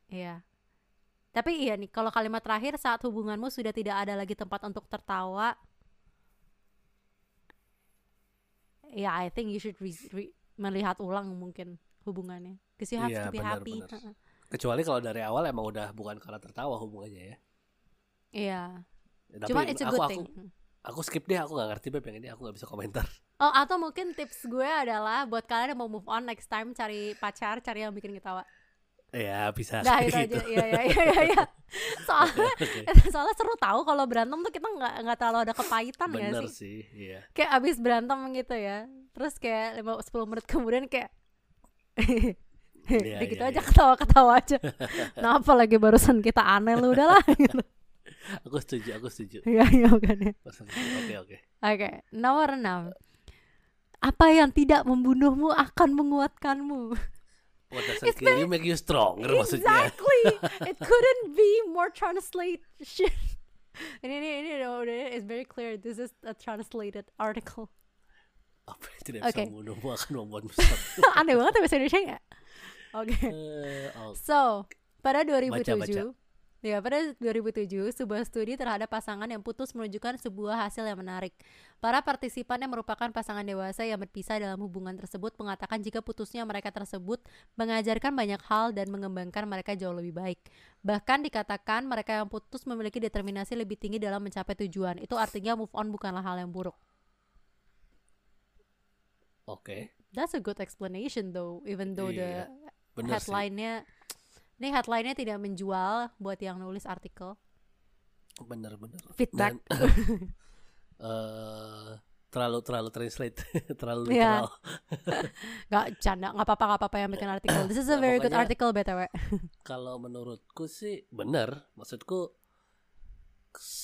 Iya. Tapi iya nih, kalau kalimat terakhir saat hubunganmu sudah tidak ada lagi tempat untuk tertawa, ya I think you should re- re- melihat ulang mungkin hubungannya. Because you have Iya, to be benar, happy. benar. Kecuali kalau dari awal emang udah bukan karena tertawa hubungannya ya. Iya. Ya, Tapi Cuman it's a aku, good aku, thing. aku skip deh, aku gak ngerti beb yang ini, aku gak bisa komentar. Oh, atau mungkin tips gue adalah buat kalian yang mau move on next time cari pacar, cari yang bikin ketawa. Ya bisa Nah, itu gitu. aja. Iya, iya, iya, iya, iya. Soalnya Oke. soalnya seru tahu kalau berantem tuh kita nggak nggak terlalu ada kepahitan ya Bener sih. sih, iya. kayak abis berantem gitu ya terus kayak 5 10 menit kemudian kayak Udah gitu iya, aja iya. ketawa-ketawa aja kenapa lagi barusan kita aneh lu udahlah gitu Aku setuju, aku setuju. iya iya kan ya Oke oke. oke nomor 6 apa yang tidak membunuhmu akan menguatkanmu What doesn't kill you make you stronger maksudnya. exactly it couldn't be more translation ini ini ini udah it's very clear this is a translated article Apa yang tidak Oke. bisa membunuhmu akan membuatmu stronger. aneh banget ya bahasa Indonesia ya oke Eh, oh, So, pada 2007, baca. ya pada 2007, sebuah studi terhadap pasangan yang putus menunjukkan sebuah hasil yang menarik. Para partisipan yang merupakan pasangan dewasa yang berpisah dalam hubungan tersebut mengatakan jika putusnya mereka tersebut mengajarkan banyak hal dan mengembangkan mereka jauh lebih baik. Bahkan dikatakan mereka yang putus memiliki determinasi lebih tinggi dalam mencapai tujuan. Itu artinya move on bukanlah hal yang buruk. Oke. That's a good explanation though, even though the Bener sih. headline-nya ini headline-nya tidak menjual buat yang nulis artikel. Bener bener. Feedback. Dan, eh terlalu terlalu translate, terlalu Iya. literal. Gak canda, nggak apa-apa nggak apa-apa yang bikin artikel. This is a Nah, very good article btw. Kalau menurutku sih bener. Maksudku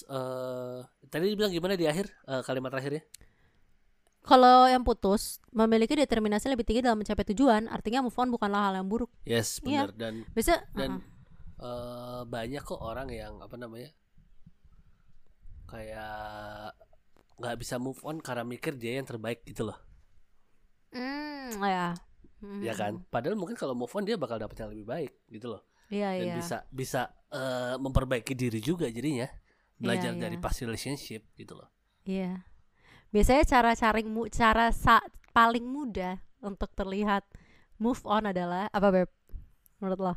eh tadi dibilang gimana di akhir eh, kalimat terakhirnya? Kalau yang putus memiliki determinasi lebih tinggi dalam mencapai tujuan, artinya move on bukanlah hal yang buruk. Yes, Iya. bener dan Bisa, dan uh-uh. eh, banyak kok orang yang apa namanya kayak nggak bisa move on karena mikir dia yang terbaik gitu loh Hmm, ya. ya kan padahal mungkin kalau move on dia bakal dapet yang lebih baik gitu loh Iya, dan iya. bisa bisa eh, memperbaiki diri juga jadinya belajar Iya, dari iya. past relationship gitu loh Iya. Biasanya cara cari mu- cara sa- paling mudah untuk terlihat move on adalah apa beb? Menurut lo?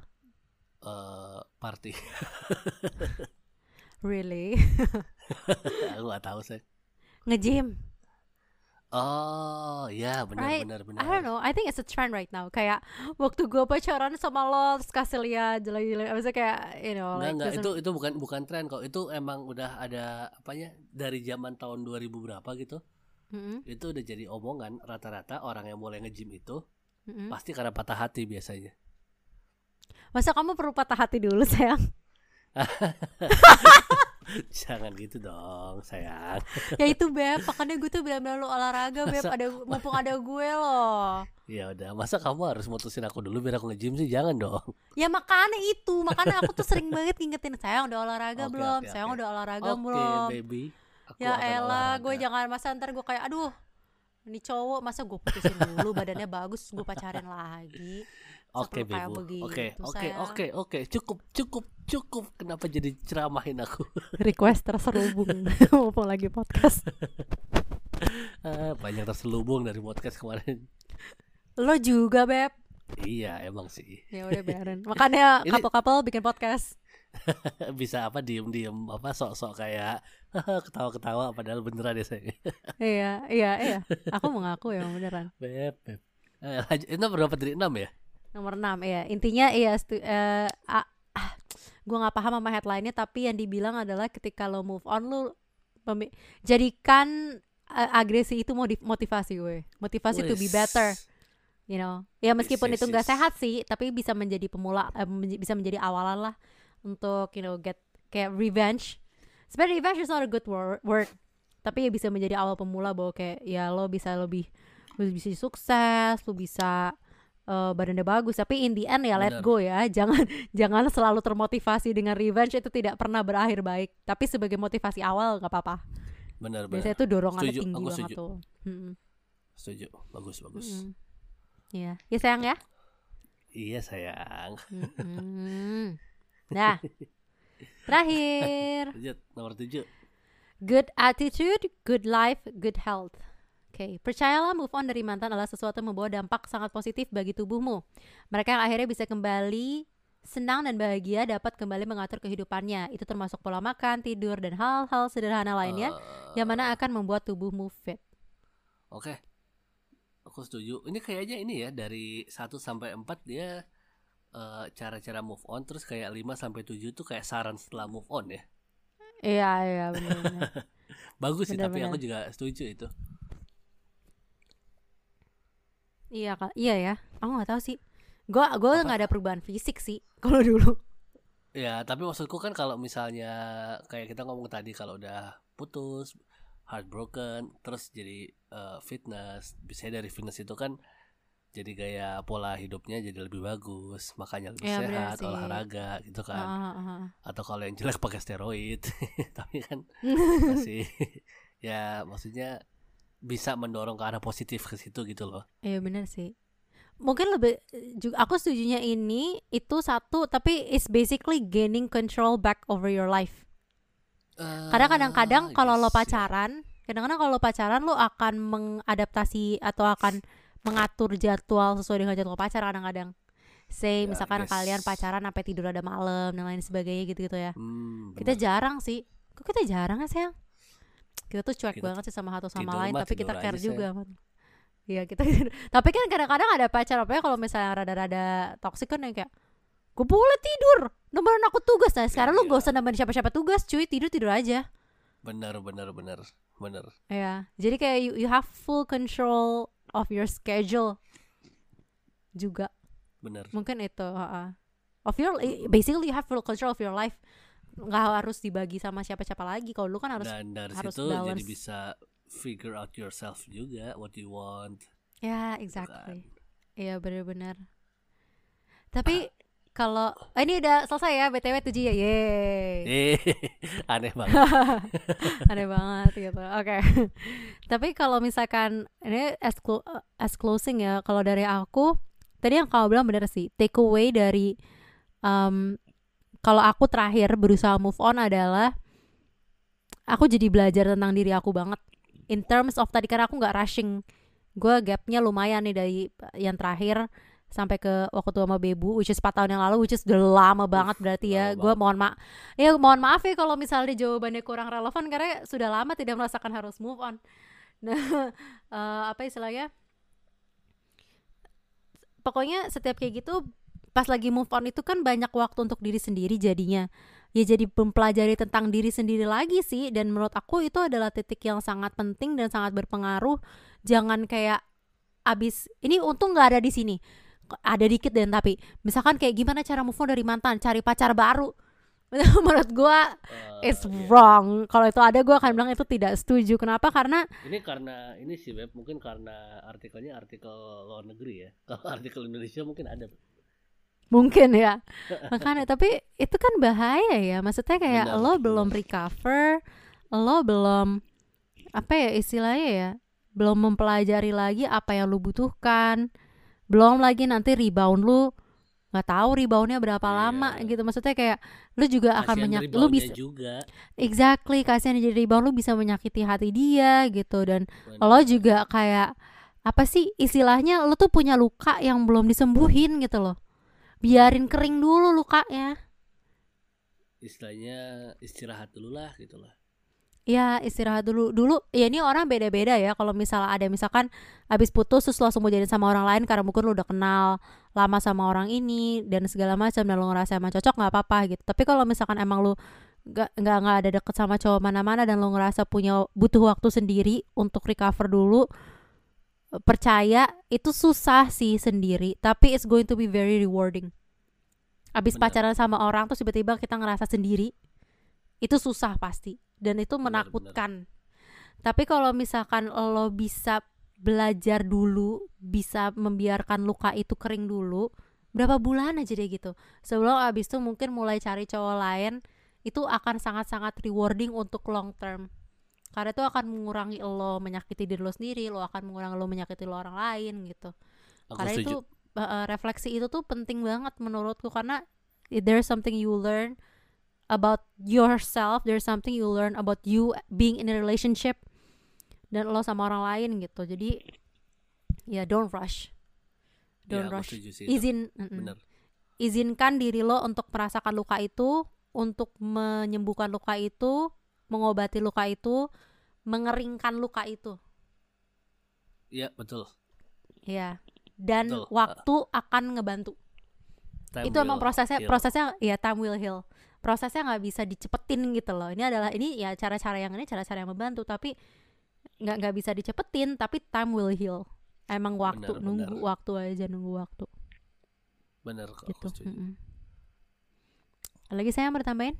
eh party Really? aku nggak tahu sih Nge-gym. Oh ya benar Right. benar benar I don't know. I think it's a trend right now. Kayak waktu gue pacaran sama lo terus kasih lihat jelek-jelek. Maksudnya kayak you know Enggak, like enggak, itu itu bukan bukan tren kok. Itu emang udah ada apanya dari zaman tahun 2000 berapa gitu. Mm-mm, Itu udah jadi omongan rata-rata orang yang mulai nge-gym itu mm-mm. pasti karena patah hati biasanya. Masa kamu perlu patah hati dulu sayang? Jangan gitu dong, sayang. ya itu beb. Makanya gue tuh bilang-bilang lu olahraga beb. Masa- Ada mumpung ada gue loh. Ya udah, masa kamu harus mutusin aku dulu biar aku nge-gym sih? Jangan dong. Ya makanya itu, makanya aku tuh sering banget ngingetin sayang udah olahraga Oke, belum, oke, sayang oke. udah olahraga Oke, belum. baby. Aku Ya elah, gue jangan masa ntar gue kayak aduh ini cowok masa gue putusin dulu badannya bagus gue pacarin lagi. Oke, kayak Bebu. begitu, Oke, oke, sayang? oke, oke. Cukup, cukup, cukup. Kenapa jadi ceramahin aku? Request terselubung mumpung lagi podcast. Ah, Banyak terselubung dari podcast kemarin. Lo juga beb. Iya, emang sih. Ya udah biarin. Makanya couple-couple bikin podcast. bisa apa diem-diem apa sok-sok kayak ketawa-ketawa padahal beneran ya saya iya, iya, iya. Aku mengaku ya beneran. beb beb eh, itu berapa dari enam ya Nomor 6 ya. Intinya iya stu- eh ah, ah, gua nggak paham sama headline-nya tapi yang dibilang adalah ketika lo move on lo jadikan eh, agresi itu motivasi gue. Motivasi to be better, you know. Ya meskipun Yes, itu nggak yes. sehat sih, tapi bisa menjadi pemula eh, menj- bisa menjadi awalan lah untuk you know get kayak revenge. Sebenarnya revenge is not a good wor- word. Tapi ya bisa menjadi awal pemula bahwa kayak ya lo bisa lebih lo bisa sukses, lo bisa eh, badannya bagus tapi in the end ya let go ya jangan jangan selalu termotivasi dengan revenge itu tidak pernah berakhir baik tapi sebagai motivasi awal nggak apa-apa benar biasanya itu dorongannya Setuju, tinggi aku banget setuju. tuh Mm-mm. setuju bagus bagus Mm-mm. Iya, ya sayang ya. iya sayang Mm-mm. Nah, terakhir, nomor tujuh good attitude, good life, good health. Oke, percayalah move on dari mantan adalah sesuatu yang membawa dampak sangat positif bagi tubuhmu. Mereka yang akhirnya bisa kembali senang dan bahagia dapat kembali mengatur kehidupannya. Itu termasuk pola makan, tidur, dan hal-hal sederhana lainnya Eh, yang mana akan membuat tubuhmu fit. oke aku setuju ini kayaknya ini ya dari 1 sampai 4 dia eh, cara-cara move on terus kayak 5 sampai 7 tuh kayak saran setelah move on ya Iya, iya, benar-benar. bagus sih tapi Benar-benar. aku juga setuju itu iya, Kak. Iya ya. Aku nggak tahu sih. Gua gua nggak ada perubahan fisik sih kalau dulu. Ya, tapi maksudku kan kalau misalnya kayak kita ngomong tadi kalau udah putus, heartbroken, terus jadi eh, fitness, biasanya dari fitness itu kan jadi gaya pola hidupnya jadi lebih bagus, makanya lebih benar sehat, olahraga gitu kan. Ah, ah. Atau kalau yang jelek pakai steroid, tapi kan masih ya maksudnya bisa mendorong ke arah positif ke situ gitu loh. Iya benar sih. Mungkin lebih juga aku setujunya ini itu satu tapi it's basically gaining control back over your life. Karena kadang-kadang Ah, kalau lo yes, ya. pacaran, kadang-kadang kalau lo pacaran lo akan mengadaptasi atau akan mengatur jadwal sesuai dengan jadwal pacar kadang-kadang. Say Ya, misalkan yes. kalian pacaran sampai tidur ada malam dan lain sebagainya gitu-gitu ya. Hmm, Kita jarang sih. Kok kita jarang ya sayang? Kita tuh cuek Kita banget sih sama satu sama tidur lain tapi kita tidur care juga. Iya kita Tapi kan kadang-kadang ada pacar apa ya kalau misalnya rada-rada toksik kan yang kayak Gue boleh tidur Nemenin aku tugas Nah sekarang lu Iya. gak usah nemenin siapa-siapa tugas Cuy tidur-tidur aja Benar, benar, benar, benar. Ya Jadi kayak you, you have full control Of your schedule Juga Benar. Mungkin itu ha-ha. Of your Basically you have full control of your life nggak harus dibagi sama siapa-siapa lagi kalau lu kan harus dan dari harus situ jadi balance. bisa figure out yourself juga what you want Ya, gitu exactly. kan. Iya, benar-benar. Tapi kalau eh, ini udah selesai ya btw 7 ya yeay Eh, aneh banget. aneh banget gitu oke tapi kalau misalkan ini as, clo- as closing ya kalau dari aku tadi yang kamu bilang bener sih take away dari um, kalau aku terakhir berusaha move on adalah aku jadi belajar tentang diri aku banget. In terms of tadi karena aku nggak rushing. Gue gapnya lumayan nih dari yang terakhir sampai ke waktu sama Bebu which is 4 tahun yang lalu which is udah lama banget berarti ya. gue mohon maaf ya mohon maaf ya kalau misalnya jawabannya kurang relevan karena sudah lama tidak merasakan harus move on. Nah eh, apa istilahnya? Pokoknya setiap kayak gitu pas lagi move on itu kan banyak waktu untuk diri sendiri jadinya. Ya jadi mempelajari tentang diri sendiri lagi sih dan menurut aku itu adalah titik yang sangat penting dan sangat berpengaruh. Jangan kayak abis ini untung nggak ada di sini. Ada dikit dan tapi misalkan kayak gimana cara move on dari mantan? Cari pacar baru. Menurut gua Eh, it's iya. wrong. Kalau itu ada gua akan bilang itu tidak setuju. Kenapa? Karena Ini karena ini sih web mungkin karena artikelnya artikel luar negeri ya. Kalau artikel Indonesia mungkin ada. Mungkin ya makanya tapi itu kan bahaya ya maksudnya kayak Benar, lo benar. belum recover lo belum apa ya istilahnya ya belum mempelajari lagi apa yang lo butuhkan belum lagi nanti rebound lu nggak tahu reboundnya berapa Iya. lama gitu maksudnya kayak lu juga akan Kasihan menyak dari lu baunya bisa juga. exactly kasihan jadi rebound lu bisa menyakiti hati dia gitu dan Benar. lo juga kayak apa sih istilahnya lo tuh punya luka yang belum disembuhin gitu loh biarin kering dulu lukanya istilahnya istirahat dulu lah gitu lah. ya istirahat dulu. Dulu ya ini orang beda-beda ya. Kalau misalnya ada misalkan abis putus terus langsung mau jadi sama orang lain karena mungkin lo udah kenal lama sama orang ini dan segala macam dan lo ngerasa emang cocok nggak apa-apa gitu. Tapi kalau misalkan emang lo nggak nggak nggak ada deket sama cowok mana-mana dan lo ngerasa punya butuh waktu sendiri untuk recover dulu percaya itu susah sih sendiri. Tapi it's going to be very rewarding. Abis Benar. pacaran sama orang terus tiba-tiba kita ngerasa sendiri itu susah pasti. Dan itu menakutkan. tapi kalau misalkan lo bisa belajar dulu bisa membiarkan luka itu kering dulu berapa bulan aja deh gitu. Sebelum abis itu mungkin mulai cari cowok lain itu akan sangat-sangat rewarding untuk long term karena itu akan mengurangi lo menyakiti diri lo sendiri lo akan mengurangi lo menyakiti lo orang lain gitu Aku karena setuju. itu uh, refleksi itu tuh penting banget menurutku karena there's something you learn about yourself there's something you learn about you being in a relationship dan lo sama orang lain gitu jadi ya don't rush Ya, don't aku rush izin. Bener. izinkan diri lo untuk merasakan luka itu untuk menyembuhkan luka itu mengobati luka itu mengeringkan luka itu Iya betul. ya dan Betul. waktu akan ngebantu Time itu emang prosesnya heal. prosesnya ya time will heal prosesnya nggak bisa dicepetin gitu loh ini adalah ini ya cara-cara yang ini cara-cara yang membantu tapi nggak nggak bisa dicepetin tapi time will heal emang waktu Benar, nunggu benar. waktu aja nunggu waktu Bener kok. gitu lagi saya mau tambahin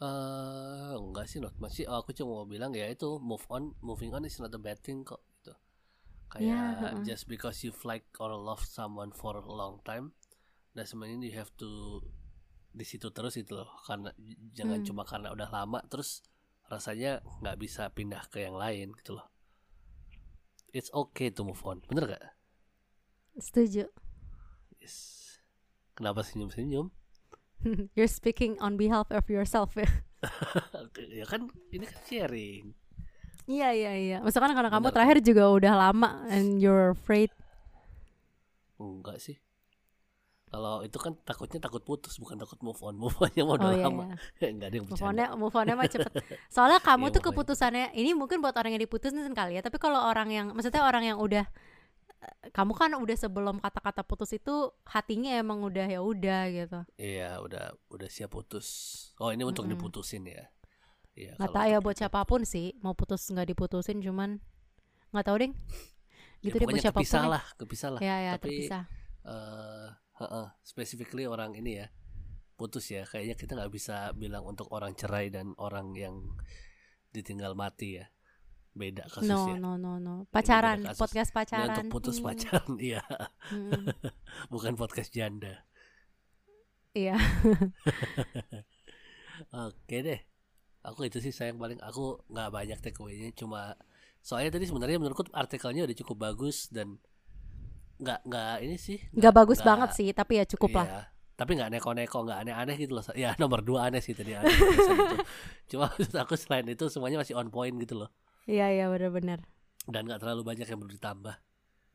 Eh, enggak sih not masih aku cuma mau bilang ya itu move on moving on is not a bad thing kok gitu. Kayak Ya, heeh. just because you like or love someone for a long time doesn't mean you have to di situ terus itu loh. Karena jangan Hmm. cuma karena udah lama terus rasanya nggak bisa pindah ke yang lain gitu loh. It's okay to move on. Bener gak setuju. Yes. Kenapa senyum senyum you're speaking on behalf of yourself ya ya kan ini kan sharing iya iya iya misalkan karena kamu terakhir juga udah lama and you're afraid Enggak sih. Kalau itu kan takutnya takut putus bukan takut move on. Move onnya mau udah oh iya, lama. iya. Enggak ada yang move bercanda. on-nya move on-nya mah cepet soalnya kamu Iya, tuh keputusannya ini mungkin buat orang yang diputusin kali ya tapi kalau orang yang maksudnya orang yang udah kamu kan udah sebelum kata-kata putus itu hatinya emang udah ya udah gitu Iya, udah udah siap putus. Oh, ini untuk Mm-mm. diputusin ya. Iya, nggak tahu ya buat siapa pun sih mau putus nggak diputusin cuman nggak tahu deh Ya, gitu deh buat siapa pun kepisah lah, kepisah lah. ya ya Tapi terpisah eh heeh, specifically orang ini ya putus ya. Kayaknya kita nggak bisa bilang untuk orang cerai dan orang yang ditinggal mati ya. Beda no kasusnya. no no no beda pacaran kasus. podcast pacaran untuk putus Hmm, pacaran, iya, hmm. bukan podcast janda. Iya. Oke deh. Aku itu sih sayang paling aku nggak banyak takeaway-nya cuma soalnya tadi sebenarnya menurutku artikelnya udah cukup bagus dan nggak nggak ini sih Nggak bagus nggak- banget sih, tapi ya cukup lah. iya. tapi nggak neko-neko nggak aneh-aneh gitu loh ya nomor dua aneh sih tadi aneh gitu. cuma maksud aku selain itu semuanya masih on point gitu loh Iya iya benar-benar. dan nggak terlalu banyak yang perlu ditambah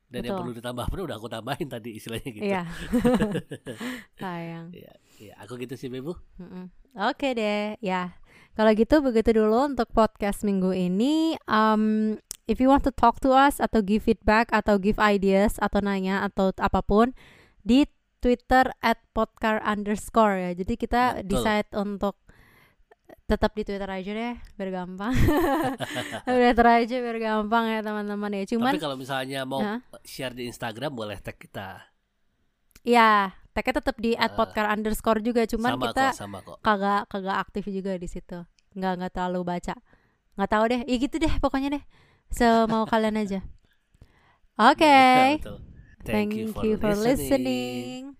dan yang Betul. perlu ditambah pun udah aku tambahin tadi istilahnya gitu Iya. Sayang. Iya, iya, aku gitu sih Bebu. Mm-mm. Oke deh, ya. Kalau gitu begitu dulu untuk podcast minggu ini. Um, if you want to talk to us atau give feedback atau give ideas atau nanya atau apa pun di Twitter at podcar underscore ya. Jadi kita Betul. decide untuk tetap di Twitter aja deh, biar gampang. Twitter aja biar gampang ya teman-teman ya. Cuman Tapi kalau misalnya mau Hah? share di Instagram boleh tag kita. ya tagnya tetap di at Eh, podcar underscore juga. Cuman sama kita kok, sama kok. kagak kagak aktif juga di situ nggak nggak terlalu baca nggak tahu deh ya gitu deh pokoknya deh semau kalian aja oke Iya, betul. thank, you for listening.